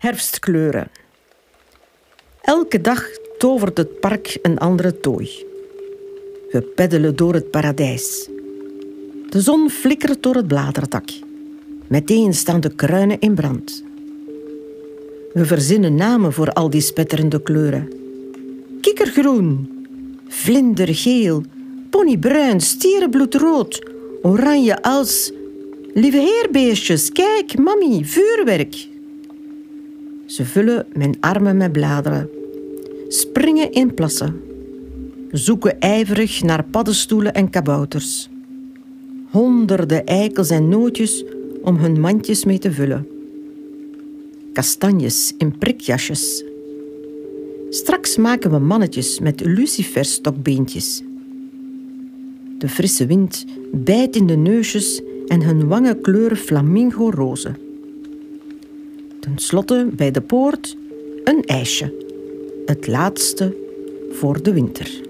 Herfstkleuren. Elke dag tovert het park een andere tooi. We peddelen door het paradijs. De zon flikkert door het bladerdak. Meteen staan de kruinen in brand. We verzinnen namen voor al die spetterende kleuren. Kikkergroen, vlindergeel, ponybruin, stierenbloedrood, oranje als... Lieve heerbeestjes, kijk, mami, vuurwerk. Ze vullen mijn armen met bladeren, springen in plassen, zoeken ijverig naar paddenstoelen en kabouters. Honderden eikels en nootjes om hun mandjes mee te vullen. Kastanjes in prikjasjes. Straks maken we mannetjes met luciferstokbeentjes. De frisse wind bijt in de neusjes en hun wangen kleuren flamingo-roze. Ten slotte bij de poort een ijsje. Het laatste voor de winter.